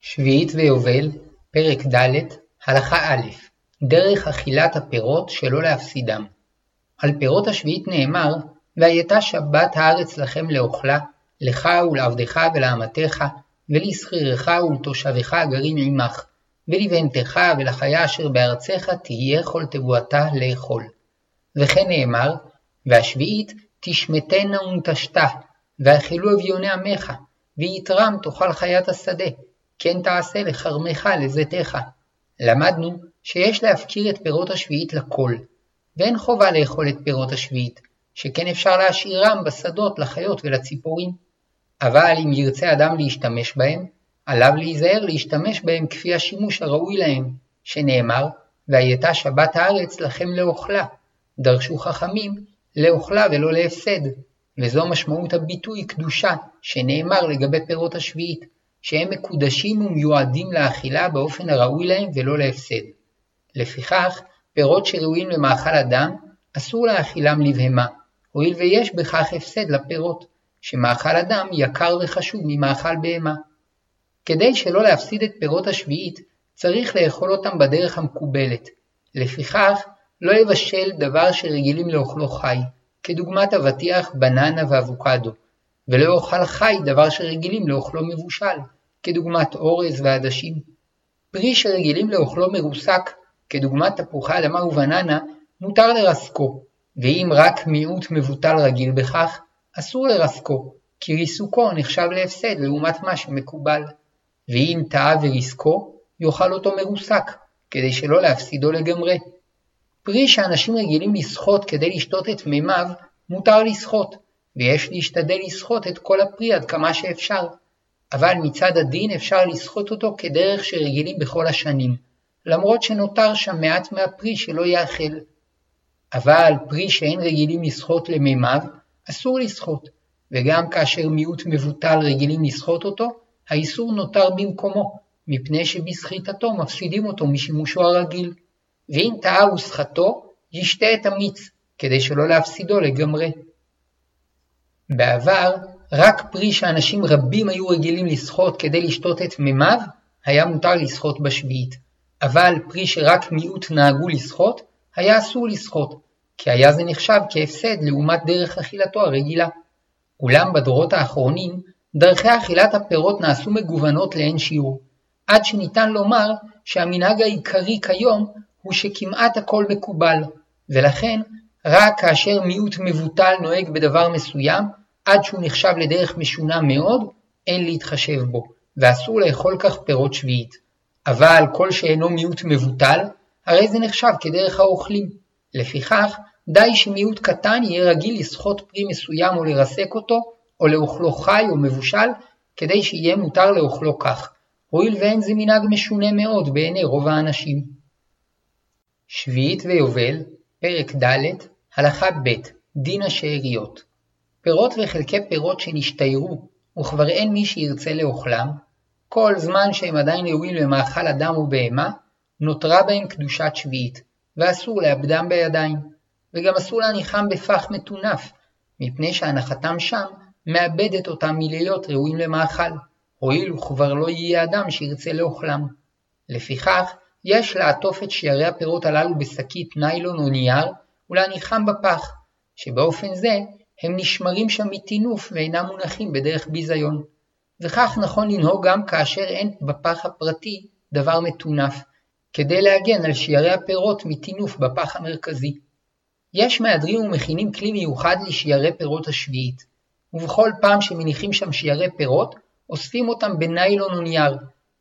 שביעית ויובל, פרק ד', הלכה א', דרך אכילת הפירות שלא להפסידם. על פירות השביעית נאמר, והייתה שבת הארץ לכם לאוכלה, לך ולעבדך ולאמתך, ולשכירך ולתושבך הגרים עמך, ולבהמתך ולחיה אשר בארצך תהיה כל תבואתה לאכול. וכן נאמר, והשביעית תשמטנה ונטשתה, ואכלו אביוני עמך, ויתרם תאכל חיית השדה, כן תעשה לכרמך לזיתך. למדנו שיש להפקיר את פירות השביעית לכל, ואין חובה לאכול את פירות השביעית, שכן אפשר להשאירם בשדות לחיות ולציפורים. אבל אם ירצה אדם להשתמש בהם, עליו להיזהר להשתמש בהם כפי השימוש הראוי להם, שנאמר, והייתה שבת הארץ לכם לאוכלה, דרשו חכמים לאוכלה ולא להפסד, וזו משמעות הביטוי קדושה, שנאמר לגבי פירות השביעית, שהם מקודשים ומיועדים לאכילה באופן הראוי להם ולא להפסד. לפיכך, פירות שראויים למאכל אדם, אסור להאכילם לבהמה, הואיל ויש בכך הפסד לפירות, שמאכל אדם יקר וחשוב ממאכל בהמה. כדי שלא להפסיד את פירות השביעית, צריך לאכול אותם בדרך המקובלת. לפיכך, לא יבשל דבר שרגילים לאוכלו חי, כדוגמת אבטיח, בננה ואבוקדו, ולא יאכל חי דבר שרגילים לאוכלו מבושל, כדוגמת אורז ועדשים. פרי שרגילים לאוכלו מרוסק, כדוגמת תפוחי אדמה ובננה, מותר לרסקו, ואם רק מיעוט מבוטל רגיל בכך, אסור לרסקו, כי ריסוקו נחשב להפסד לעומת מה שמקובל. ואם טעה וריסקו, יאכל אותו מרוסק, כדי שלא להפסידו לגמרי. פרי שאנשים רגילים לסחוט כדי לשתות את מימיו, מותר לסחוט, ויש להשתדל לסחוט את כל הפרי עד כמה שאפשר. אבל מצד הדין אפשר לסחוט אותו כדרך שרגילים בכל השנים, למרות שנותר שם מעט מהפרי שלא יאכל. אבל פרי שאין רגילים לסחוט למימיו, אסור לסחוט, וגם כאשר מיעוט מבוטל רגילים לסחוט אותו, האיסור נותר במקומו, מפני שבסחיטתו מפסידים אותו משימושו הרגיל. ואם טעה וסחטו, ישתה את המיץ, כדי שלא להפסידו לגמרי. בעבר, רק פרי שאנשים רבים היו רגילים לסחוט כדי לשתות את מימיו, היה מותר לסחוט בשביעית, אבל פרי שרק מיעוט נהגו לסחוט, היה אסור לסחוט, כי היה זה נחשב כהפסד לעומת דרך אכילתו הרגילה. אולם בדורות האחרונים, דרכי אכילת הפירות נעשו מגוונות לאין שיעור, עד שניתן לומר שהמנהג העיקרי כיום הוא שכמעט הכל מקובל, ולכן רק כאשר מיעוט מבוטל נוהג בדבר מסוים, עד שהוא נחשב לדרך משונה מאוד, אין להתחשב בו, ואסור לאכול כך פירות שביעית. אבל כל שאינו מיעוט מבוטל, הרי זה נחשב כדרך האוכלים. לפיכך, די שמיעוט קטן יהיה רגיל לסחוט פרי מסוים או לרסק אותו, או לאוכלו חי או מבושל, כדי שיהיה מותר לאוכלו כך, הואיל ואין זה מנהג משונה מאוד בעיני רוב האנשים. שביעית ויובל, פרק ד', הלכה ב', דין השאריות. פירות וחלקי פירות שנשתיירו, וכבר אין מי שירצה לאוכלם, כל זמן שהם עדיין ראויים למאכל אדם ובהמה, נותרה בהם קדושת שביעית, ואסור לאבדם בידיים, וגם אסור להניחם בפח מטונף, מפני שהנחתם שם מאבדת אותם מלהיות ראויים למאכל, הואיל וכבר לא יהיה אדם שירצה לאוכלם. לפיכך, יש לעטוף את שיירי הפירות הללו בשקית ניילון או נייר, ולהניחם בפח, שבאופן זה הם נשמרים שם מטינוף ואינם מונחים בדרך ביזיון. וכך נכון לנהוג גם כאשר אין בפח הפרטי דבר מטונף, כדי להגן על שיירי הפירות מטינוף בפח המרכזי. יש מהדרים ומכינים כלי מיוחד לשיירי פירות השביעית, ובכל פעם שמניחים שם שיירי פירות, אוספים אותם בניילון או נייר,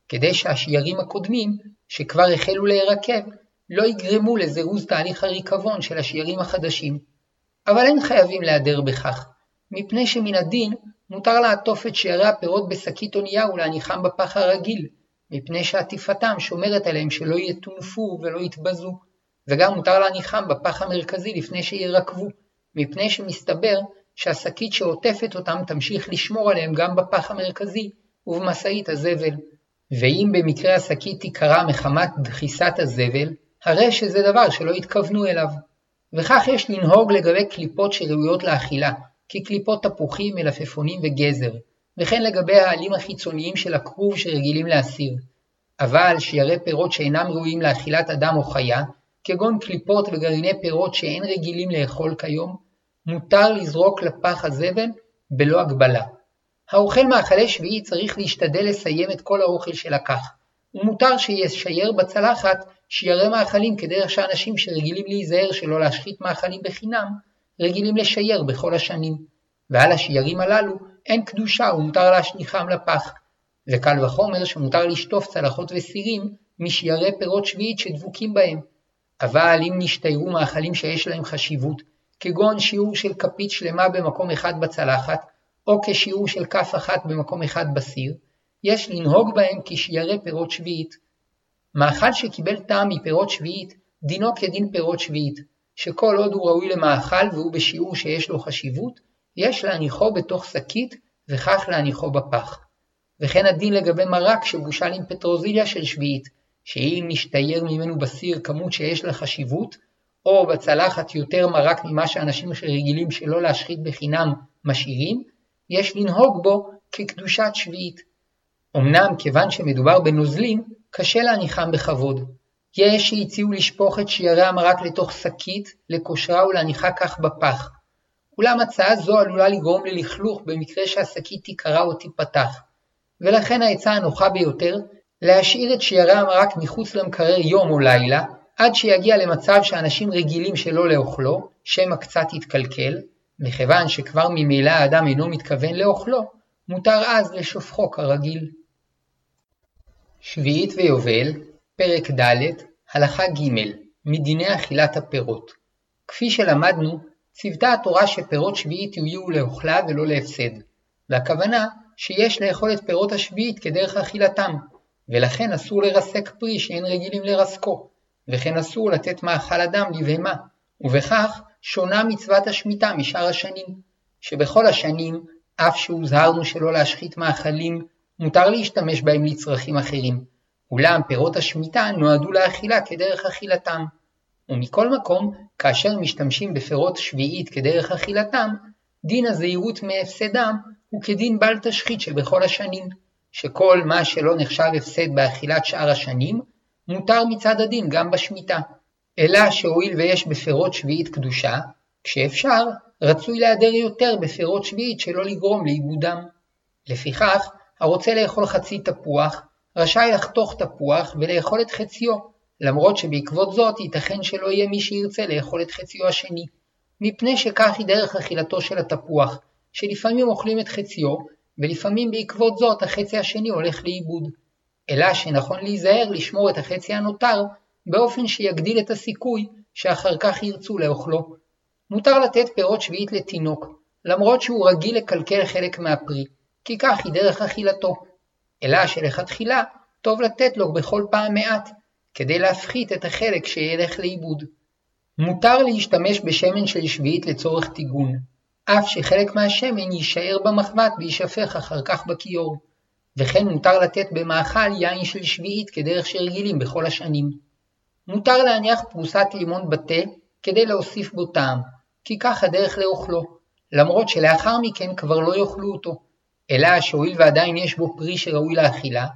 כדי שהשיירים הקודמים, שכבר החלו להירקב, לא יגרמו לזירוז תהליך הריקבון של השיירים החדשים. אבל אין חייבים להיעדר בכך, מפני שמן הדין מותר לעטוף את שיירי הפירות בשקית או נייר ולהניחם בפח הרגיל, מפני שעטיפתם שומרת עליהם שלא יטונפו ולא יתבזו, וגם מותר להניחם בפח המרכזי לפני שירקבו, מפני שמסתבר שהשקית שעוטפת אותם תמשיך לשמור עליהם גם בפח המרכזי ובמשאית הזבל. ואם במקרה השקית תיקרע מחמת דחיסת הזבל, הרי שזה דבר שלא התכוונו אליו. וכך יש לנהוג לגבי קליפות שראויות לאכילה, כקליפות תפוחים, מלפפונים וגזר, וכן לגבי העלים החיצוניים של הכרוב שרגילים להסיר. אבל שירא פירות שאינם ראויים לאכילת אדם או חיה, כגון קליפות וגרעיני פירות שאין רגילים לאכול כיום, מותר לזרוק לפח הזבל בלא הגבלה. האוכל מאכלי שביעי צריך להשתדל לסיים את כל האוכל שלקח, ומותר שישייר בצלחת שיירי מאכלים כדרך שאנשים שרגילים להיזהר שלא להשחית מאכלים בחינם, רגילים לשייר בכל השנים. ועל השיירים הללו אין קדושה ומותר להשליכם לפח. וקל וחומר שמותר לשטוף צלחות וסירים משיירי פירות שביעית שדבוקים בהם. אבל אם נשתיירו מאכלים שיש להם חשיבות, כגון שיעור של כפית שלמה במקום אחד בצלחת, או כשיעור של כף אחת במקום אחד בסיר, יש לנהוג בהם כשיירי פירות שביעית. מאכל שקיבל טעם מפירות שביעית, דינו כדין פירות שביעית, שכל עוד הוא ראוי למאכל והוא בשיעור שיש לו חשיבות, יש להניחו בתוך שקית וכך להניחו בפח. וכן הדין לגבי מרק שבושל עם פטרוזיליה של שביעית, שאם נשתייר ממנו בסיר כמות שיש לה חשיבות, או בצלחת יותר מרק ממה שאנשים רגילים שלא להשחית בחינם משאירים, יש לנהוג בו כקדושת שביעית. אמנם כיוון שמדובר בנוזלים, קשה להניחם בכבוד. יש שהציעו לשפוך את שיירי המרק לתוך שקית, לקושרה ולהניחה כך בפח. אולם הצעה זו עלולה לגרום ללכלוך במקרה שהשקית תיקרע או תיפתח. ולכן העצה הנוחה ביותר, להשאיר את שיירי המרק מחוץ למקרר יום או לילה, עד שיגיע למצב שאנשים רגילים שלא לאוכלו, שמא קצת יתקלקל, מכיוון שכבר ממילא האדם אינו מתכוון לאוכלו, מותר אז לשופכו כרגיל. שביעית ויובל, פרק ד', הלכה ג', מדיני אכילת הפירות. כפי שלמדנו, ציוותה התורה שפירות שביעית יהיו לאוכלה ולא להפסד, והכוונה שיש לאכול את פירות השביעית כדרך אכילתם, ולכן אסור לרסק פרי שאין רגילים לרסקו, וכן אסור לתת מאכל אדם לבהמה, ובכך שונה מצוות השמיטה משאר השנים, שבכל השנים, אף שהוזהרנו שלא להשחית מאכלים, מותר להשתמש בהם לצרכים אחרים, אולם פירות השמיטה נועדו לאכילה כדרך אכילתם. ומכל מקום, כאשר משתמשים בפירות שביעית כדרך אכילתם, דין הזהירות מהפסדם הוא כדין בל תשחית שבכל השנים, שכל מה שלא נחשב הפסד באכילת שאר השנים, מותר מצד הדין גם בשמיטה. אלא שהואיל ויש בפירות שביעית קדושה, כשאפשר, רצוי להיעדר יותר בפירות שביעית שלא לגרום לאיבודם. לפיכך, הרוצה לאכול חצי תפוח, רשאי לחתוך תפוח ולאכול את חציו, למרות שבעקבות זאת ייתכן שלא יהיה מי שירצה לאכול את חציו השני, מפני שכך היא דרך אכילתו של התפוח, שלפעמים אוכלים את חציו, ולפעמים בעקבות זאת החצי השני הולך לאיבוד. אלא שנכון להיזהר לשמור את החצי הנותר, באופן שיגדיל את הסיכוי שאחר כך ירצו לאוכלו. מותר לתת פירות שביעית לתינוק, למרות שהוא רגיל לקלקל חלק מהפרי, כי כך היא דרך אכילתו. אלא שלכתחילה טוב לתת לו בכל פעם מעט, כדי להפחית את החלק שילך לאיבוד. מותר להשתמש בשמן של שביעית לצורך טיגון, אף שחלק מהשמן יישאר במחבת ויישפך אחר כך בכיור, וכן מותר לתת במאכל יין של שביעית כדרך שרגילים בכל השנים. מותר להניח פרוסת לימון בתה כדי להוסיף בו טעם, כי כך הדרך לאוכלו, למרות שלאחר מכן כבר לא יאכלו אותו. אלא שהואיל ועדיין יש בו פרי שראוי לאכילה,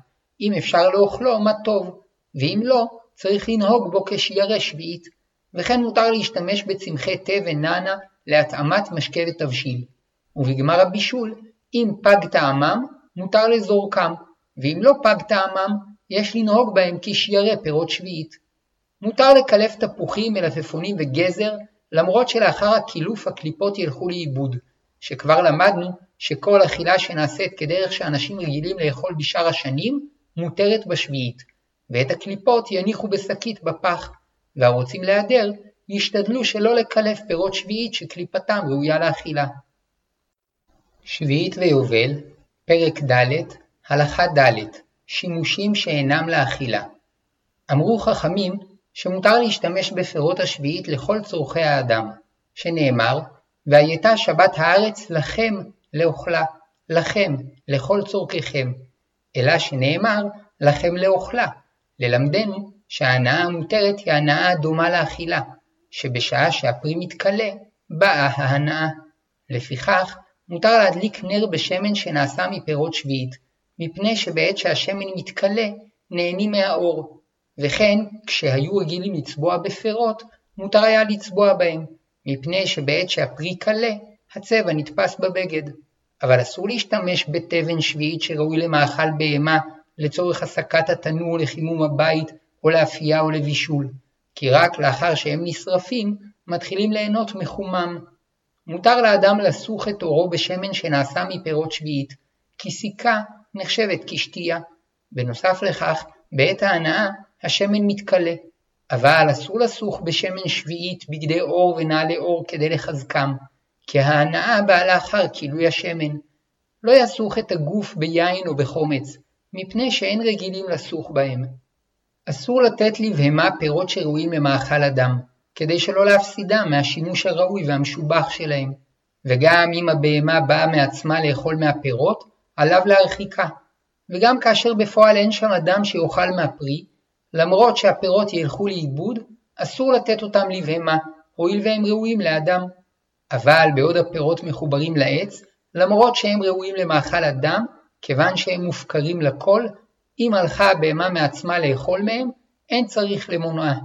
אם אפשר לאוכלו, מה טוב, ואם לא, צריך לנהוג בו כשיירי שביעית, וכן מותר להשתמש בצמחי תה ונענה להתאמת משקה ותבשיל, ובגמר הבישול, אם פג טעמם, מותר לזורקם, ואם לא פג טעמם, יש לנהוג בהם כשיירי פירות שביעית. מותר לקלף תפוחים, מלפפונים וגזר, למרות שלאחר הקילוף הקליפות ילכו לאיבוד, שכבר למדנו שכל אכילה שנעשית כדרך שאנשים רגילים לאכול בשאר השנים, מותרת בשביעית, ואת הקליפות יניחו בשקית בפח, והרוצים להיעדר, ישתדלו שלא לקלף פירות שביעית שקליפתם ראויה לאכילה. שביעית ויובל, פרק ד', הלכה ד', שימושים שאינם לאכילה. אמרו חכמים שמותר להשתמש בפירות השביעית לכל צורכי האדם, שנאמר, והייתה שבת הארץ לכם לאוכלה, לכם, לכל צורככם, אלא שנאמר לכם לאוכלה, ללמדנו שההנאה המותרת היא הנאה דומה לאכילה, שבשעה שהפרי מתכלה, באה ההנאה. לפיכך, מותר להדליק נר בשמן שנעשה מפירות שביעית, מפני שבעת שהשמן מתכלה, נהנים מהאור, וכן כשהיו רגילים לצבוע בפירות, מותר היה לצבוע בהם, מפני שבעת שהפרי קלה, הצבע נתפס בבגד. אבל אסור להשתמש בתבן שביעית שראוי למאכל בהמה לצורך הסקת התנור לחימום הבית או לאפייה או לבישול, כי רק לאחר שהם נשרפים מתחילים ליהנות מחומם. מותר לאדם לסוך את עורו בשמן שנעשה מפירות שביעית, כי סיכה נחשבת כשתייה. בנוסף לכך, בעת ההנאה השמן מתכלה, אבל אסור לסוך בשמן שביעית בגדי עור ונעלי עור כדי לחזקם, כי ההנאה באה לאחר כילוי השמן. לא יסוך את הגוף ביין או בחומץ, מפני שאין רגילים לסוך בהם. אסור לתת לבהמה פירות שראויים למאכל אדם, כדי שלא להפסידם מהשימוש הראוי והמשובח שלהם, וגם אם הבהמה באה מעצמה לאכול מהפירות, עליו להרחיקה. וגם כאשר בפועל אין שם אדם שיאכל מהפרי, למרות שהפירות ילכו לאיבוד, אסור לתת אותם לבהמה, הואיל והם ראויים לאדם. אבל בעוד הפירות מחוברים לעץ, למרות שהם ראויים למאכל אדם, כיוון שהם מופקרים לכל, אם הלכה הבהמה מעצמה לאכול מהם, אין צריך למונעה.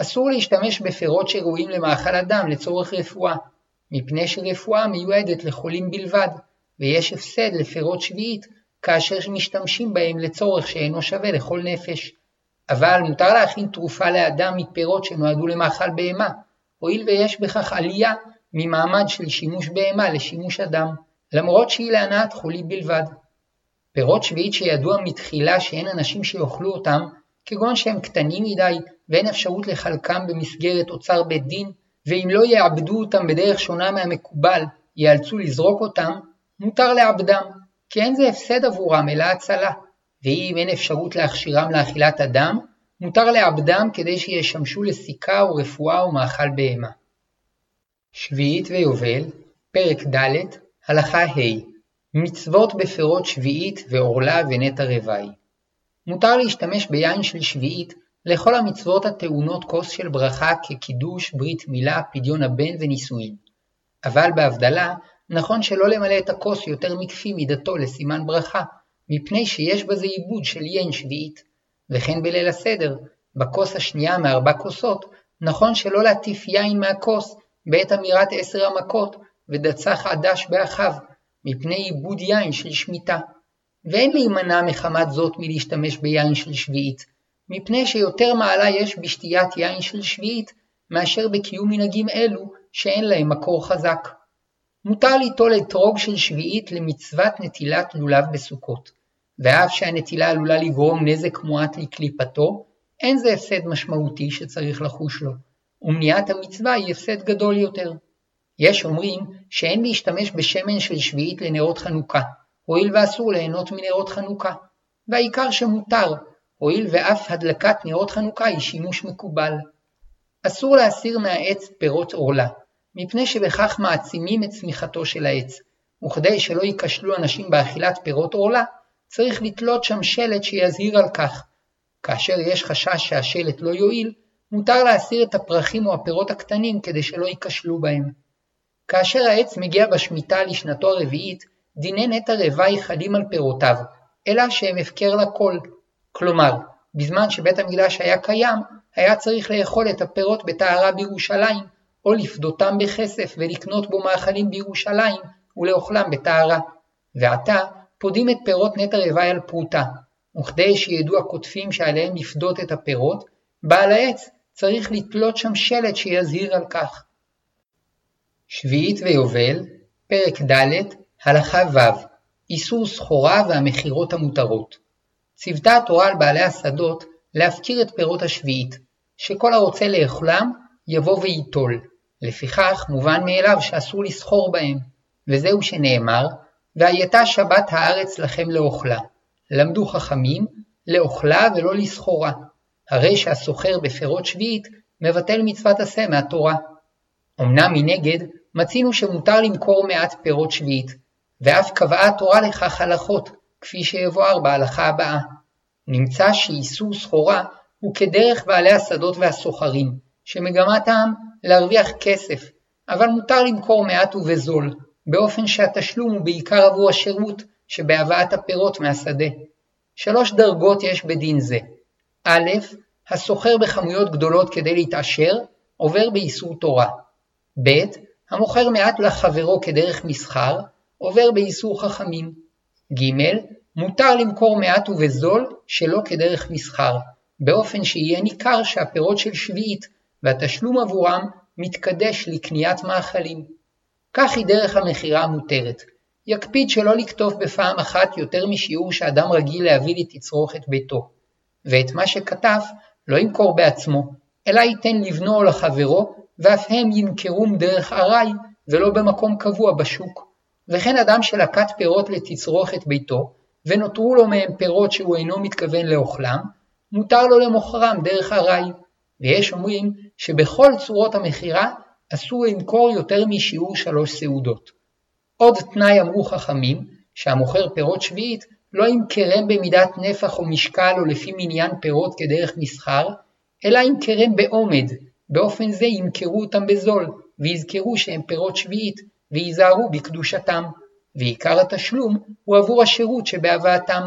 אסור להשתמש בפירות שראויים למאכל אדם לצורך רפואה, מפני שרפואה מיועדת לחולים בלבד, ויש הפסד לפירות שביעית כאשר משתמשים בהם לצורך שאינו שווה לכל נפש. אבל מותר להכין תרופה לאדם מפירות שנועדו למאכל בהמה, הואיל ויש בכך עלייה ממעמד של שימוש בהמה לשימוש אדם, למרות שהיא להנאת חולי בלבד. פירות שביעית שידוע מתחילה שאין אנשים שיאכלו אותם, כגון שהם קטנים מדי ואין אפשרות לחלקם במסגרת אוצר בית דין, ואם לא יעבדו אותם בדרך שונה מהמקובל, ייאלצו לזרוק אותם, מותר לעבדם, כי אין זה הפסד עבורם אלא הצלה, ואם אין אפשרות להכשירם לאכילת אדם, מותר לעבדם כדי שישמשו לסיכה או רפואה או מאכל בהמה. שביעית ויובל, פרק ד', הלכה ה' מצוות בפירות שביעית ועורלה ונטע רוואי. מותר להשתמש ביין של שביעית לכל המצוות הטעונות כוס של ברכה כקידוש, ברית מילה, פדיון הבן ונישואין. אבל בהבדלה, נכון שלא למלא את הכוס יותר מכפי מידתו לסימן ברכה, מפני שיש בזה עיבוד של יין שביעית. וכן בליל הסדר, בכוס השנייה מארבע כוסות, נכון שלא להטיף יין מהכוס בעת אמירת עשר המכות, ודצח עדש באחיו, מפני עיבוד יין של שמיטה. ואין להימנע מחמת זאת מלהשתמש ביין של שביעית, מפני שיותר מעלה יש בשתיית יין של שביעית, מאשר בקיום מנהגים אלו שאין להם מקור חזק. מותר ליטול אתרוג של שביעית למצוות נטילת לולב בסוכות, ואף שהנטילה עלולה לגרום נזק מועט לקליפתו, אין זה הפסד משמעותי שצריך לחוש לו, ומניעת המצווה היא הפסד גדול יותר. יש אומרים שאין להשתמש בשמן של שביעית לנרות חנוכה, הואיל ואסור ליהנות מנרות חנוכה, והעיקר שמותר, הואיל ואף הדלקת נרות חנוכה היא שימוש מקובל. אסור להסיר מהעץ פירות עורלה, מפני שבכך מעצימים את צמיחתו של העץ, וכדי שלא ייכשלו אנשים באכילת פירות עורלה, צריך לתלות שם שלט שיזהיר על כך. כאשר יש חשש שהשלט לא יועיל, מותר להסיר את הפרחים או הפירות הקטנים כדי שלא ייכשלו בהם. כאשר העץ מגיע בשמיטה לשנתו הרביעית, דיני נטע רווי חלים על פירותיו, אלא שהם הפקר לכל. כלומר, בזמן שבית המקדש היה קיים, היה צריך לאכול את הפירות בטהרה בירושלים, או לפדותם בכסף ולקנות בו מאכלים בירושלים ולאוכלם בטהרה. ועתה פודים את פירות נטע רווי על פרוטה, וכדי שידעו הקוטפים שעליהם לפדות את הפירות, בעל העץ צריך לתלות שם שלט שיזהיר על כך. שביעית ויובל, פרק ד', הלכה ו', איסור סחורה והמכירות המותרות. ציוותה התורה על בעלי השדות להפקיר את פירות השביעית, שכל הרוצה לאכלם יבוא וייטול, לפיכך מובן מאליו שאסור לסחור בהם, וזהו שנאמר, והייתה שבת הארץ לכם לאוכלה. למדו חכמים, לאוכלה ולא לסחורה, הרי שהסוחר בפירות שביעית מבטל מצוות עשה מהתורה. אמנם מנגד, מצינו שמותר למכור מעט פירות שביעית, ואף קבעה התורה לכך הלכות, כפי שיבואר בהלכה הבאה. נמצא שאיסור סחורה הוא כדרך בעלי השדות והסוחרים, שמגמתם להרוויח כסף, אבל מותר למכור מעט ובזול, באופן שהתשלום הוא בעיקר עבור השירות שבהבאת הפירות מהשדה. שלוש דרגות יש בדין זה א', הסוחר בכמויות גדולות כדי להתעשר, עובר באיסור תורה. ב. המוכר מעט לחברו כדרך מסחר, עובר באיסור חכמים. ג. מותר למכור מעט ובזול שלא כדרך מסחר, באופן שיהיה ניכר שהפירות של שביעית והתשלום עבורם מתקדש לקניית מאכלים. כך היא דרך המכירה המותרת. יקפיד שלא לכתוב בפעם אחת יותר משיעור שאדם רגיל להביא לתצרוכת ביתו, ואת מה שכתב לא ימכור בעצמו, אלא ייתן לבנו או לחברו, ואף הם ימכרום דרך ארעי ולא במקום קבוע בשוק. וכן אדם שלקט פירות לתצרוכת ביתו, ונותרו לו מהם פירות שהוא אינו מתכוון לאוכלם, מותר לו למוכרם דרך ארעי. ויש אומרים שבכל צורות המכירה אסור למכור יותר משיעור שלוש סעודות. עוד תנאי אמרו חכמים, שהמוכר פירות שביעית לא ימכרם במידת נפח או משקל או לפי מניין פירות כדרך מסחר, אלא ימכרם בעומד, באופן זה ימכרו אותם בזול, ויזכרו שהם פירות שביעית, וייזהרו בקדושתם, ועיקר התשלום הוא עבור השירות שבהבאתם.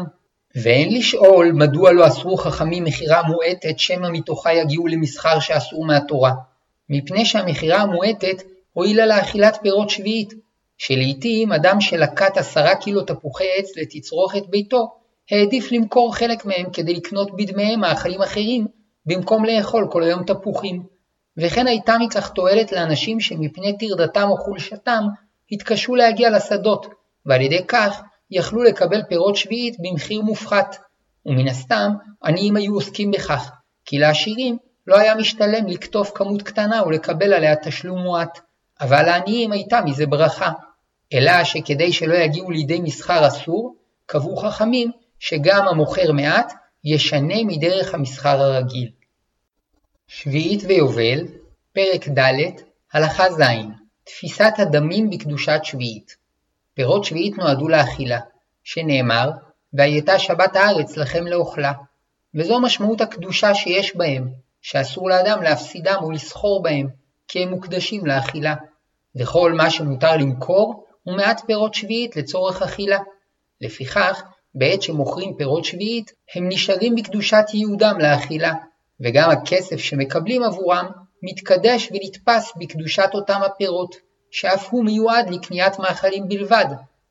ואין לשאול מדוע לא אסרו חכמים מכירה מועטת שמא מתוכה יגיעו למסחר שאסור מהתורה, מפני שהמכירה המועטת הועילה לאכילת פירות שביעית, שלעיתים אדם שלקט עשרה קילו תפוחי עץ לתצרוכת ביתו, העדיף למכור חלק מהם כדי לקנות בדמיהם מאכלים אחרים, במקום לאכול כל היום תפוחים. וכן הייתה מכך תועלת לאנשים שמפני טרדתם או חולשתם, התקשו להגיע לשדות, ועל ידי כך יכלו לקבל פירות שביעית במחיר מופחת. ומן הסתם, עניים היו עוסקים בכך, כי לעשירים לא היה משתלם לקטוף כמות קטנה ולקבל עליה תשלום מועט, אבל לעניים הייתה מזה ברכה. אלא שכדי שלא יגיעו לידי מסחר אסור, קבעו חכמים שגם המוכר מעט ישנה מדרך המסחר הרגיל. שביעית ויובל, פרק ד', הלכה ז', תפיסת הדמים בקדושת שביעית. פירות שביעית נועדו לאכילה, שנאמר, והייתה שבת הארץ לכם לאוכלה. וזו משמעות הקדושה שיש בהם, שאסור לאדם להפסידם או לסחור בהם, כי הם מוקדשים לאכילה. וכל מה שמותר למכור הוא מעט פירות שביעית לצורך אכילה. לפיכך, בעת שמוכרים פירות שביעית, הם נשארים בקדושת ייעודם לאכילה, וגם הכסף שמקבלים עבורם מתקדש ונתפס בקדושת אותם הפירות, שאף הוא מיועד לקניית מאכלים בלבד,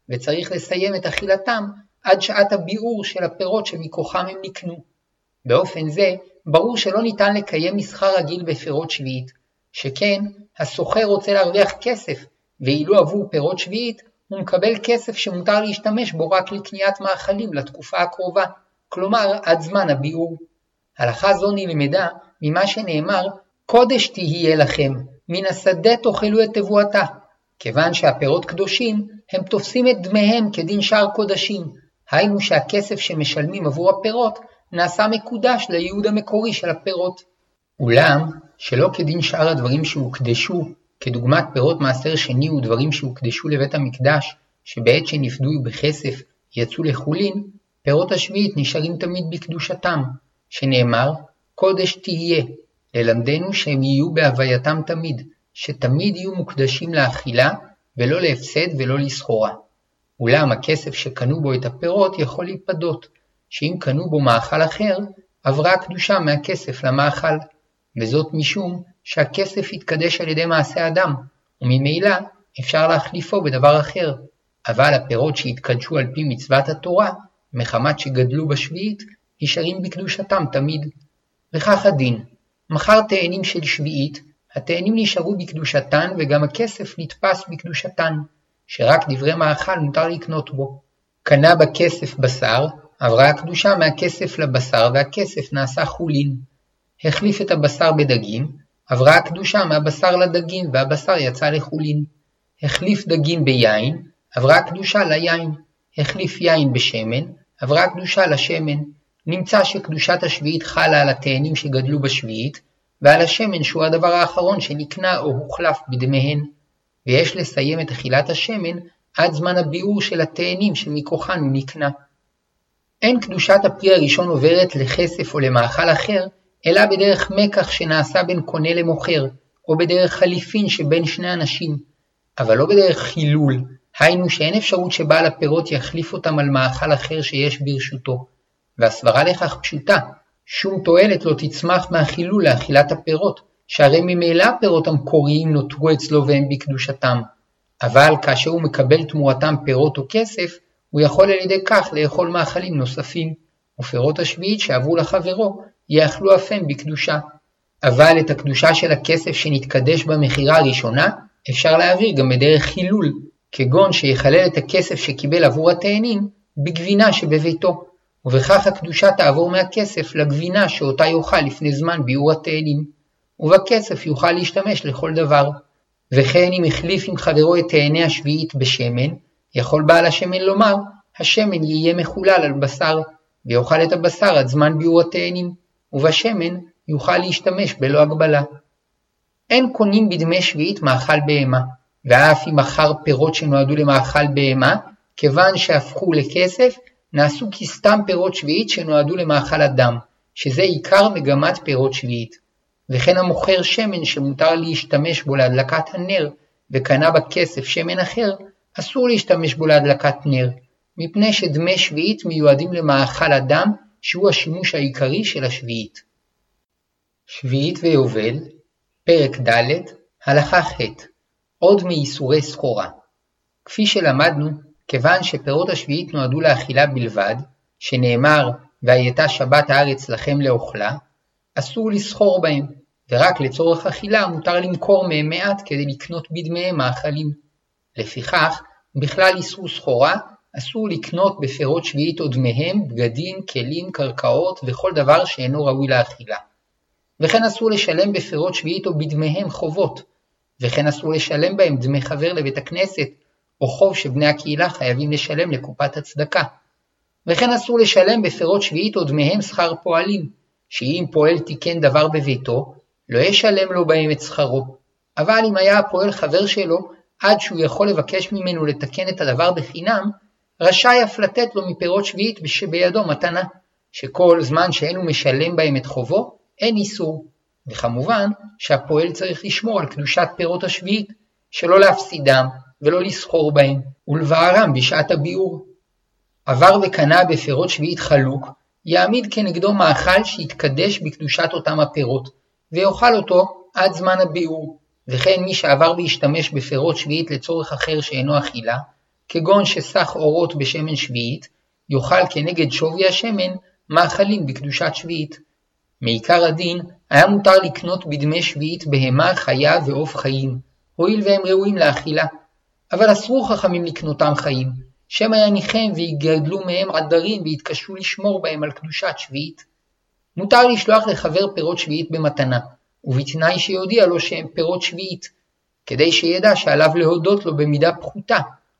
וצריך לסיים את אכילתם עד שעת הביעור של הפירות שמכוחם הם נקנו. באופן זה, ברור שלא ניתן לקיים מסחר רגיל בפירות שביעית, שכן הסוחר רוצה להרוויח כסף, ואילו עבור פירות שביעית הוא מקבל כסף שמותר להשתמש בו רק לקניית מאכלים לתקופה הקרובה, כלומר עד זמן הביעור. הלכה זו נלמדה ממה שנאמר קודש תהיה לכם, מן השדה תאכלו את תבואתה. כיוון שהפירות קדושים, הם תופסים את דמיהם כדין שאר קודשים, היינו שהכסף שמשלמים עבור הפירות נעשה מקודש לייעוד המקורי של הפירות. אולם, שלא כדין שאר הדברים שהוקדשו, כדוגמת פירות מעשר שני ודברים שהוקדשו לבית המקדש, שבעת שנפדו בכסף יצאו לחולין, פירות השביעית נשארים תמיד בקדושתם, שנאמר, קודש תהיה, ללמדנו שהם יהיו בהווייתם תמיד, שתמיד יהיו מוקדשים לאכילה, ולא להפסד ולא לסחורה. אולם הכסף שקנו בו את הפירות יכול להיפדות, שאם קנו בו מאכל אחר, עברה הקדושה מהכסף למאכל, וזאת משום שהכסף יתקדש על ידי מעשה אדם, וממילא אפשר להחליפו בדבר אחר, אבל הפירות שהתקדשו על פי מצוות התורה, מחמת שגדלו בשביעית, נשארים בקדושתם תמיד. וכך הדין, מכר תאנים של שביעית, התאנים נשארו בקדושתן וגם הכסף נתפס בקדושתן, שרק דברי מאכל מותר לקנות בו. קנה בכסף בשר, עברה הקדושה מהכסף לבשר והכסף נעשה חולין. החליף את הבשר בדגים, עברה הקדושה מהבשר לדגים והבשר יצא לחולין. החליף דגים ביין, עברה הקדושה ליין. החליף יין בשמן, עברה הקדושה לשמן. נמצא שקדושת השביעית חלה על התאנים שגדלו בשביעית, ועל השמן שהוא הדבר האחרון שנקנה או הוחלף בדמיהן, ויש לסיים את אכילת השמן עד זמן הביעור של התאנים שמכוחן הוא נקנה. אין קדושת הפרי הראשון עוברת לכסף או למאכל אחר, אלא בדרך מקח שנעשה בין קונה למוכר, או בדרך חליפין שבין שני אנשים, אבל לא בדרך חילול, היינו שאין אפשרות שבעל הפירות יחליף אותם על מאכל אחר שיש ברשותו. והסברה לכך פשוטה, שום תועלת לא תצמח מהחילול לאכילת הפירות, שהרי ממילא הפירות המקוריים נותרו אצלו והם בקדושתם. אבל כאשר הוא מקבל תמורתם פירות או כסף, הוא יכול על ידי כך לאכול מאכלים נוספים, ופירות השביעית שעברו לחברו, יאכלו אף הם בקדושה. אבל את הקדושה של הכסף שנתקדש במכירה הראשונה, אפשר להעביר גם בדרך חילול, כגון שיחלל את הכסף שקיבל עבור התאנים בגבינה שבביתו, ובכך הקדושה תעבור מהכסף לגבינה שאותה יאכל לפני זמן ביעור התאנים, ובכסף יוכל להשתמש לכל דבר. וכן אם החליף עם חברו את תאני השביעית בשמן, יכול בעל השמן לומר, השמן יהיה מחולל על בשר, ויאכל את הבשר עד זמן ביעור התאנים, ובשמן יוכל להשתמש בלא הגבלה. אין קונים בדמי שביעית מאכל בהמה, ואף אם מכר פירות שנועדו למאכל בהמה, כיוון שהפכו לכסף, נעשו כסתם פירות שביעית שנועדו למאכל אדם, שזה עיקר מגמת פירות שביעית. וכן המוכר שמן שמותר להשתמש בו להדלקת הנר, וקנה בכסף שמן אחר, אסור להשתמש בו להדלקת נר, מפני שדמי שביעית מיועדים למאכל אדם, שהוא השימוש העיקרי של השביעית. שביעית ויובל, פרק ד', הלכה ח' עוד מאיסורי סחורה. כפי שלמדנו, כיוון שפירות השביעית נועדו לאכילה בלבד, שנאמר והייתה שבת הארץ לכם לאוכלה, אסור לסחור בהם, ורק לצורך אכילה מותר למכור מהם מעט כדי לקנות בדמיהם מאכלים. לפיכך, בכלל איסור סחורה, אסור לקנות בפירות שביעית או דמיהם בגדים, כלים, קרקעות וכל דבר שאינו ראוי לאכילה. וכן אסור לשלם בפירות שביעית או בדמיהם חובות, וכן אסור לשלם בהם דמי חבר לבית הכנסת, או חוב שבני הקהילה חייבים לשלם לקופת הצדקה. וכן אסור לשלם בפירות שביעית או דמיהם שכר פועלים, שאם פועל תיקן דבר בביתו, לא ישלם לו בהם את שכרו. אבל אם היה הפועל חבר שלו, עד שהוא יכול לבקש ממנו לתקן את הדבר בחינם, רשאי אף לתת לו מפירות שביעית שבידו מתנה, שכל זמן שאין הוא משלם בהם את חובו, אין איסור. וכמובן שהפועל צריך לשמור על קדושת פירות השביעית, שלא להפסידם ולא לסחור בהם, ולבערם בשעת הביאור. עבר וקנה בפירות שביעית חלוק, יעמיד כנגדו מאכל שיתקדש בקדושת אותם הפירות, ויאכל אותו עד זמן הביאור, וכן מי שעבר והשתמש בפירות שביעית לצורך אחר שאינו אכילה, כגון שסך אורות בשמן שביעית, יאכל כנגד שווי השמן מאכלים בקדושת שביעית. מעיקר הדין היה מותר לקנות בדמי שביעית בהמה, חיה ועוף חיים, הואיל והם ראויים לאכילה. אבל אסרו חכמים לקנותם חיים, שמא יניחם ויגדלו מהם עדרים ויתקשו לשמור בהם על קדושת שביעית. מותר לשלוח לחבר פירות שביעית במתנה, ובתנאי שיודיע לו שהם פירות שביעית, כדי שידע שעליו להודות לו במידה פחותה,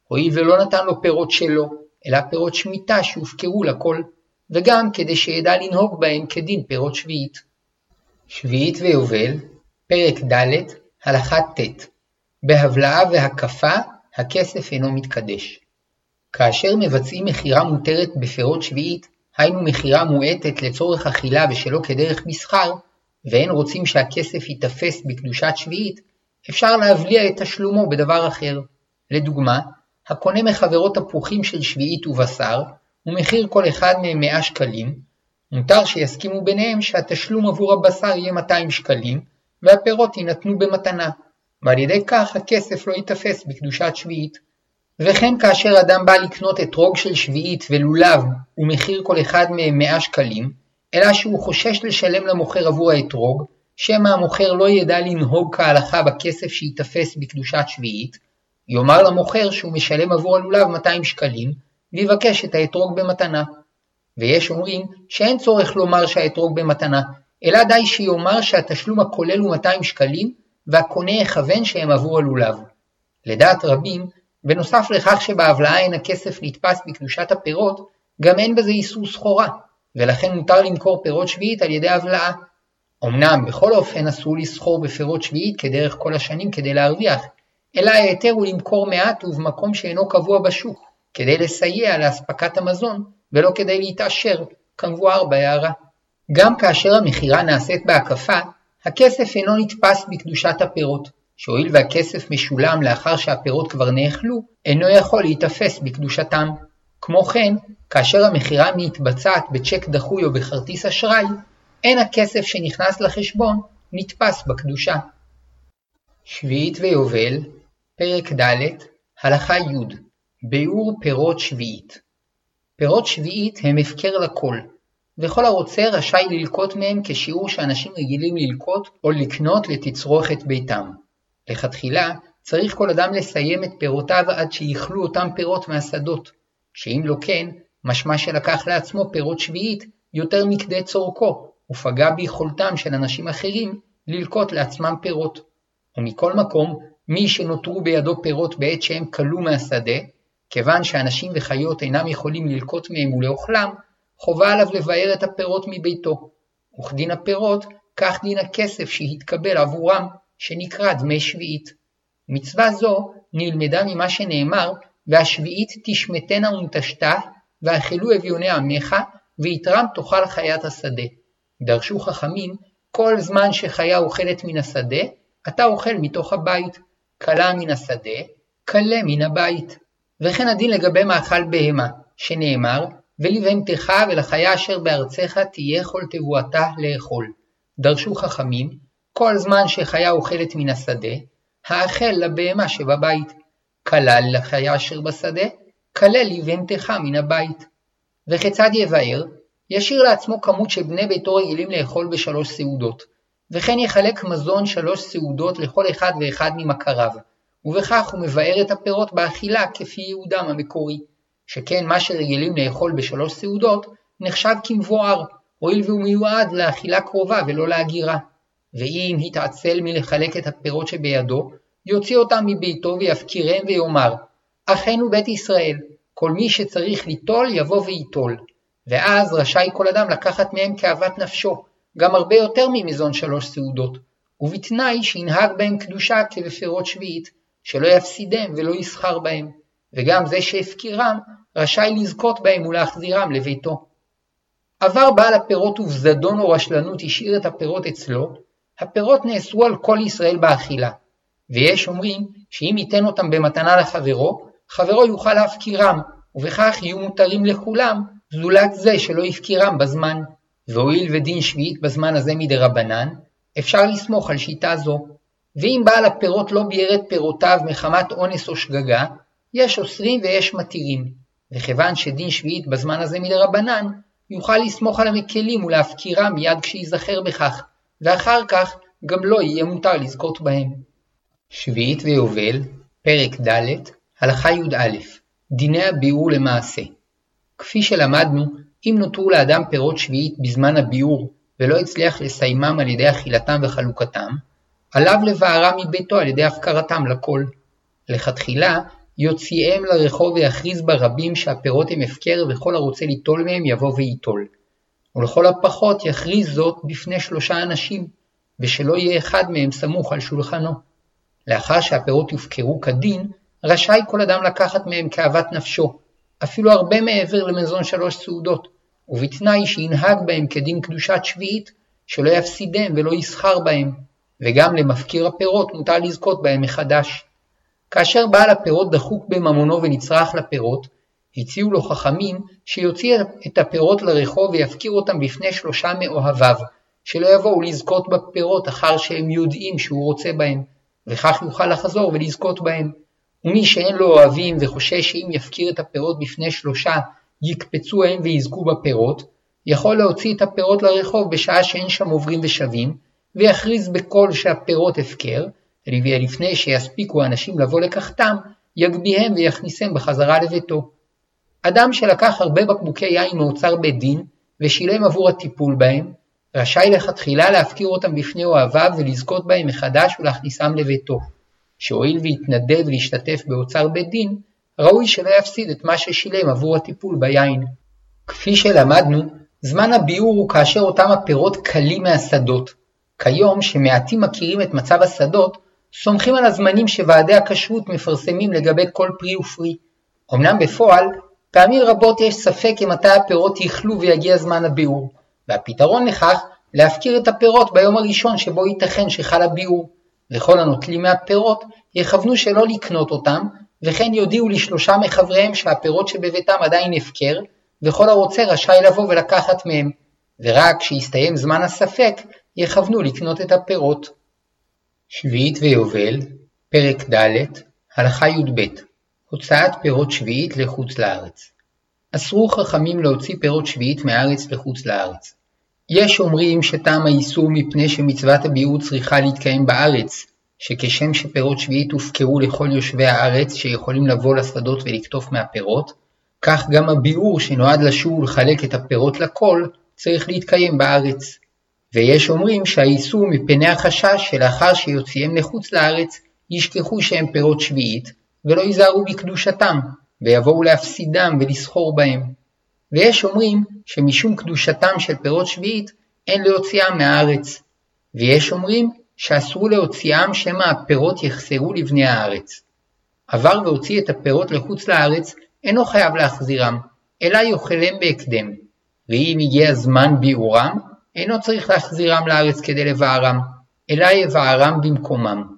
הואיל ולא נתן לו פירות שלו, אלא פירות שמיטה שהופקרו לכל, וגם כדי שידע לנהוג בהם כדין פירות שביעית. שביעית ויובל, פרק ד', הלכה ט' בהבלעה והקפה, הכסף אינו מתקדש. כאשר מבצעים מכירה מותרת בפירות שביעית, היינו מכירה מועטת לצורך אכילה ושלא כדרך מסחר, ואין רוצים שהכסף ייתפס בקדושת שביעית, אפשר להבליע את תשלומו בדבר אחר. לדוגמה, הקונה מחברו תפוחים של שביעית ובשר, ומחיר כל אחד מהם 100 שקלים, מותר שיסכימו ביניהם שהתשלום עבור הבשר יהיה 200 שקלים, והפירות יינתנו במתנה, ועל ידי כך הכסף לא ייתפס בקדושת שביעית. וכן כאשר אדם בא לקנות אתרוג של שביעית ולולב ומחיר כל אחד מהם 100 שקלים, אלא שהוא חושש לשלם למוכר עבור האתרוג, שמא המוכר לא ידע לנהוג כהלכה בכסף שייתפס בקדושת שביעית, יאמר למוכר שהוא משלם עבור הלולב 200 שקלים, ויבקש את האתרוג במתנה. ויש אומרים שאין צורך לומר שהאתרוג במתנה, אלא די שיאמר שהתשלום הכולל הוא 200 שקלים, והקונה יכוון שהם עבור הלולב. לדעת רבים, בנוסף לכך שבהבלעה אין הכסף נתפס בקדושת הפירות, גם אין בזה איסור סחורה, ולכן מותר למכור פירות שביעית על ידי הבלעה. אמנם בכל אופן אסור לסחור בפירות שביעית כדרך כל השנים כדי להרוויח, אלא ההיתר הוא למכור מעט ובמקום שאינו קבוע בשוק, כדי לסייע לאספקת המזון, ולא כדי להתעשר, כמבואר בהערה. גם כאשר המכירה נעשית בהקפה, הכסף אינו נתפס בקדושת הפירות, שהואיל והכסף משולם לאחר שהפירות כבר נאכלו, אינו יכול להיתפס בקדושתם. כמו כן, כאשר המכירה מתבצעת בצ'ק דחוי או בכרטיס אשראי, אין הכסף שנכנס לחשבון נתפס בקדושה. שביעית ויובל, פרק ד', הלכה י' ביאור פירות שביעית פירות שביעית הם הפקר לכל, וכל הרוצה רשאי ללקוט מהם כשיעור שאנשים רגילים ללקוט או לקנות לתצרוכת ביתם. לכתחילה, צריך כל אדם לסיים את פירותיו עד שיכלו אותם פירות מהשדות, שאם לא כן, משמע שלקח לעצמו פירות שביעית יותר מכדי צורכו, ופגע ביכולתם של אנשים אחרים ללקוט לעצמם פירות. ומכל מקום, מי שנותרו בידו פירות בעת שהם כלו מהשדה, כיוון שאנשים וחיות אינם יכולים ללקוט מהם ולאוכלם, חובה עליו לבאר את הפירות מביתו. וכדין הפירות, כך דין הכסף שהתקבל עבורם, שנקרא דמי שביעית. מצווה זו נלמדה ממה שנאמר, והשביעית תשמטנה ונטשתה, ואכלו אביוני עמך, ויתרם תאכל חיית השדה. דרשו חכמים, כל זמן שחיה אוכלת מן השדה, אתה אוכל מתוך הבית, כלה מן השדה, כלה מן הבית. וכן הדין לגבי מאכל בהמה, שנאמר, ולבהמתך ולחיה אשר בארצך תהיה כל תבואתה לאכול. דרשו חכמים, כל זמן שחיה אוכלת מן השדה, האכל לבהמה שבבית. כלל לחיה אשר בשדה, כלל לבהמתך מן הבית. וכיצד יבאר? ישאיר לעצמו כמות שבני ביתו רגילים לאכול בשלוש סעודות, וכן יחלק מזון שלוש סעודות לכל אחד ואחד ממכריו, ובכך הוא מבאר את הפירות באכילה כפי ייעודם המקורי, שכן מה שרגילים לאכול בשלוש סעודות נחשב כמבואר, הואיל והוא מיועד לאכילה קרובה ולא להגירה. ואם התעצל מלחלק את הפירות שבידו, יוציא אותם מביתו ויפקירם ויאמר, אחינו בית ישראל, כל מי שצריך ליטול יבוא וייטול. ואז רשאי כל אדם לקחת מהם כאוות נפשו, גם הרבה יותר ממזון שלוש סעודות, ובתנאי שינהג בהם קדושה כבפירות שביעית, שלא יפסידם ולא יסחר בהם, וגם זה שהפקירם רשאי לזכות בהם ולהחזירם לביתו. עבר בעל הפירות ובזדון או רשלנות השאיר את הפירות אצלו, הפירות נאסרו על כל ישראל באכילה, ויש אומרים שאם ייתן אותם במתנה לחברו, חברו יוכל להפקירם, ובכך יהיו מותרים לכולם, זולת זה שלא הפקירם בזמן. והואיל ודין שביעית בזמן הזה מדרבנן, אפשר לסמוך על שיטה זו. ואם בעל הפירות לא ביער את פירותיו מחמת אונס או שגגה, יש אוסרים ויש מתירים. וכיוון שדין שביעית בזמן הזה מדרבנן, יוכל לסמוך על המקלים ולהפקירם מיד כשיזכר בכך, ואחר כך גם לא יהיה מותר לזכות בהם. שביעית ויובל, פרק ד', הלכה י"א דיני הביאור למעשה כפי שלמדנו, אם נותרו לאדם פירות שביעית בזמן הביאור ולא הצליח לסיימם על ידי אכילתם וחלוקתם, עליו לבערם מביתו על ידי הפקרתם לכל. לכתחילה, יוציאם לרחוב ויכריז ברבים שהפירות הם הפקר וכל הרוצה ליטול מהם יבוא וייטול. ולכל הפחות יכריז זאת בפני שלושה אנשים, ושלא יהיה אחד מהם סמוך על שולחנו. לאחר שהפירות יופקרו כדין, רשאי כל אדם לקחת מהם כאוות נפשו, אפילו הרבה מעבר למזון שלוש סעודות, ובתנאי שינהג בהם כדין קדושת שביעית, שלא יפסידם ולא יסחר בהם, וגם למפקיר הפירות מותר לזכות בהם מחדש. כאשר בעל הפירות דחוק בממונו ונצרך לפירות, הציעו לו חכמים שיוציא את הפירות לרחוב ויפקיר אותם בפני שלושה מאוהביו, שלא יבואו לזכות בפירות אחר שהם יודעים שהוא רוצה בהם, וכך יוכל לחזור ולזכות בהם. ומי שאין לו אוהבים וחושש שאם יפקיר את הפירות בפני שלושה יקפצו הם ויזכו בפירות, יכול להוציא את הפירות לרחוב בשעה שאין שם עוברים ושבים, ויכריז בקול שהפירות הפקר, לפני שיספיקו אנשים לבוא לקחתם, יגביהם ויכניסם בחזרה לביתו. אדם שלקח הרבה בקבוקי יין מאוצר בית דין, ושילם עבור הטיפול בהם, רשאי לכתחילה להפקיר אותם בפני אוהביו ולזכות בהם מחדש ולהכניסם לביתו. שהואיל והתנדב להשתתף באוצר בית דין, ראוי שלא יפסיד את מה ששילם עבור הטיפול ביין. כפי שלמדנו, זמן הביאור הוא כאשר אותם הפירות קלים מהשדות. כיום, שמעטים מכירים את מצב השדות, סומכים על הזמנים שוועדי הכשרות מפרסמים לגבי כל פרי ופרי. אמנם בפועל, פעמים רבות יש ספק אם מתי הפירות יכלו ויגיע זמן הביאור, והפתרון לכך להפקיר את הפירות ביום הראשון שבו ייתכן שחל הביאור, וכל הנוטלים מהפירות יכוונו שלא לקנות אותם, וכן יודיעו לשלושה מחבריהם שהפירות שבביתם עדיין הפקר, וכל הרוצה רשאי לבוא ולקחת מהם, ורק כשיסתיים זמן הספק, יכוונו לקנות את הפירות. שביעית ויובל, פרק ד', הלכה י"ב הוצאת פירות שביעית לחוץ לארץ. אסרו חכמים להוציא פירות שביעית מהארץ לחוץ לארץ. יש אומרים שטעם האיסור מפני שמצוות הביעור צריכה להתקיים בארץ, שכשם שפירות שביעית הופקרו לכל יושבי הארץ שיכולים לבוא לשדות ולקטוף מהפירות, כך גם הביעור שנועד לשוב ולחלק את הפירות לכל, צריך להתקיים בארץ. ויש אומרים שהאיסור מפני החשש שלאחר שיוציאם לחוץ לארץ, ישכחו שהם פירות שביעית, ולא ייזהרו בקדושתם, ויבואו להפסידם ולסחור בהם. ויש אומרים שמשום קדושתם של פירות שביעית, אין להוציאם מהארץ. ויש אומרים שאסרו להוציאם שמא הפירות יחסרו לבני הארץ. עבר והוציא את הפירות לחוץ לארץ, אינו חייב להחזירם, אלא יאכלם בהקדם. ואם הגיע זמן ביעורם, אינו צריך להחזירם לארץ כדי לבערם, אלא יבערם במקומם.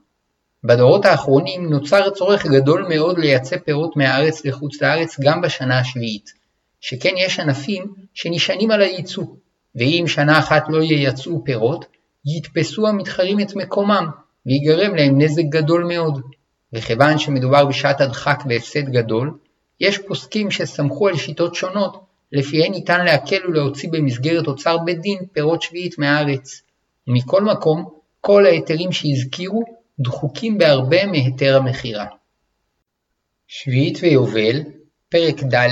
בדורות האחרונים נוצר צורך גדול מאוד לייצא פירות מהארץ לחוץ לארץ גם בשנה השביעית, שכן יש ענפים שנשענים על הייצוא, ואם שנה אחת לא ייצאו פירות, יתפסו המתחרים את מקומם, ויגרם להם נזק גדול מאוד. וכיוון שמדובר בשעת הדחק והפסד גדול, יש פוסקים שסמכו על שיטות שונות, לפיהן ניתן להקל ולהוציא במסגרת אוצר בית דין פירות שביעית מהארץ. ומכל מקום, כל ההיתרים שהזכירו דחוקים בהרבה מהיתר המכירה. שביעית ויובל, פרק ד',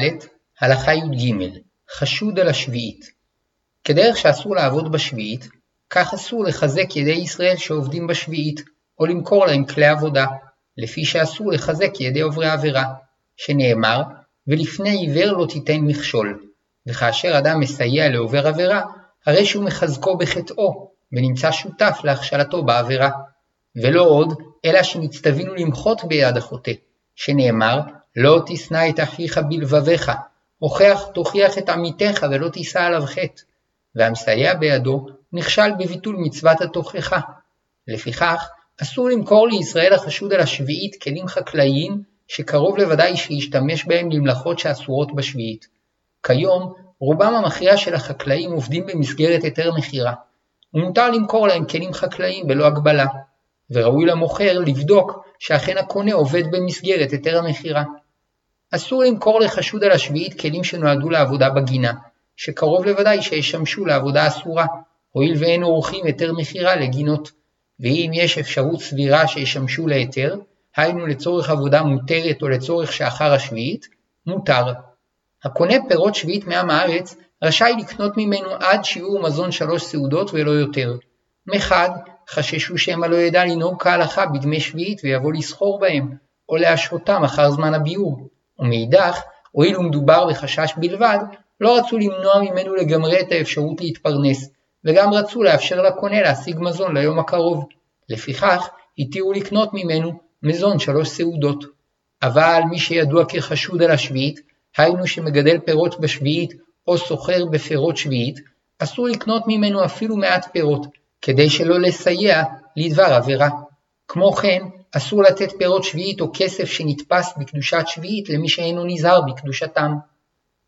הלכה י"ג, חשוד על השביעית. כדרך שאסור לעבוד בשביעית, כך אסור לחזק ידי ישראל שעובדים בשביעית, או למכור להם כלי עבודה, לפי שאסור לחזק ידי עוברי עבירה, שנאמר, ולפני עיוור לא תיתן מכשול, וכאשר אדם מסייע לעובר עבירה, הרי שהוא מחזקו בחטאו, ונמצא שותף להכשלתו בעבירה. ולא עוד, אלא שנצטווינו למחות ביד החוטא, שנאמר, לא תשנא את אחיך בלבביך, הוכח תוכיח את עמיתך ולא תישא עליו חטא, והמסייע בידו נכשל בביטול מצוות התוכחה. לפיכך, אסור למכור לישראל החשוד על השביעית כלים חקלאיים שקרוב לוודאי שישתמש בהם למלאכות שאסורות בשביעית. כיום, רובם המכריע של החקלאים עובדים במסגרת היתר מכירה, ומותר למכור להם כלים חקלאיים בלא הגבלה. וראוי למוכר לבדוק שאכן הקונה עובד במסגרת היתר המכירה. אסור למכור לחשוד על השביעית כלים שנועדו לעבודה בגינה, שקרוב לוודאי שישמשו לעבודה אסורה, הואיל ואין עורכים היתר מכירה לגינות, ואם יש אפשרות סבירה שישמשו להיתר, היינו לצורך עבודה מותרת או לצורך שאחר השביעית, מותר. הקונה פירות שביעית מעם הארץ רשאי לקנות ממנו עד שיעור מזון שלוש סעודות ולא יותר. מחד, חששו שמא לא ידע לנהוג כהלכה בדמי שביעית ויבוא לסחור בהם, או להשהותם אחר זמן הביאור, ומאידך, הואיל ומדובר בחשש בלבד, לא רצו למנוע ממנו לגמרי את האפשרות להתפרנס, וגם רצו לאפשר לקונה להשיג מזון ליום הקרוב. לפיכך, התירו לקנות ממנו מזון שלוש סעודות. אבל מי שידוע כחשוד על השביעית, היינו שמגדל פירות בשביעית או סוחר בפירות שביעית, אסור לקנות ממנו אפילו מעט פירות, כדי שלא לסייע לדבר עבירה. כמו כן, אסור לתת פירות שביעית או כסף שנתפס בקדושת שביעית למי שאינו נזהר בקדושתם.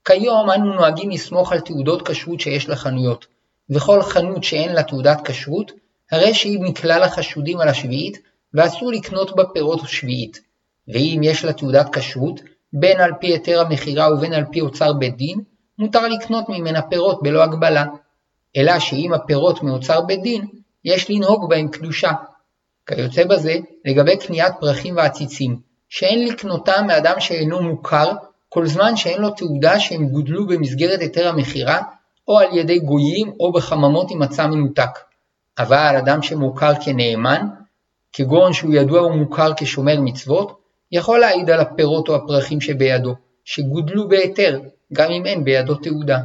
כיום אנו נוהגים לסמוך על תעודות כשרות שיש לחנויות, וכל חנות שאין לה תעודת כשרות, הרי שהיא מכלל החשודים על השביעית, ואסור לקנות בה פירות שביעית. ואם יש לה תעודת כשרות, בין על פי היתר המכירה ובין על פי אוצר בית דין, מותר לקנות ממנה פירות בלא הגבלה. אלא שאם הפירות מאוצר בית דין, יש לנהוג בהם קדושה. כיוצא בזה, לגבי קניית פרחים ועציצים, שאין לקנותם מאדם שאינו מוכר, כל זמן שאין לו תעודה שהם גודלו במסגרת היתר המכירה, או על ידי גויים או בחממות עם מצע מנותק. אבל אדם שמוכר כנאמן, כגון שהוא ידוע ומוכר כשומר מצוות, יכול להעיד על הפירות או הפרחים שבידו, שגודלו בהיתר, גם אם אין בידו תעודה.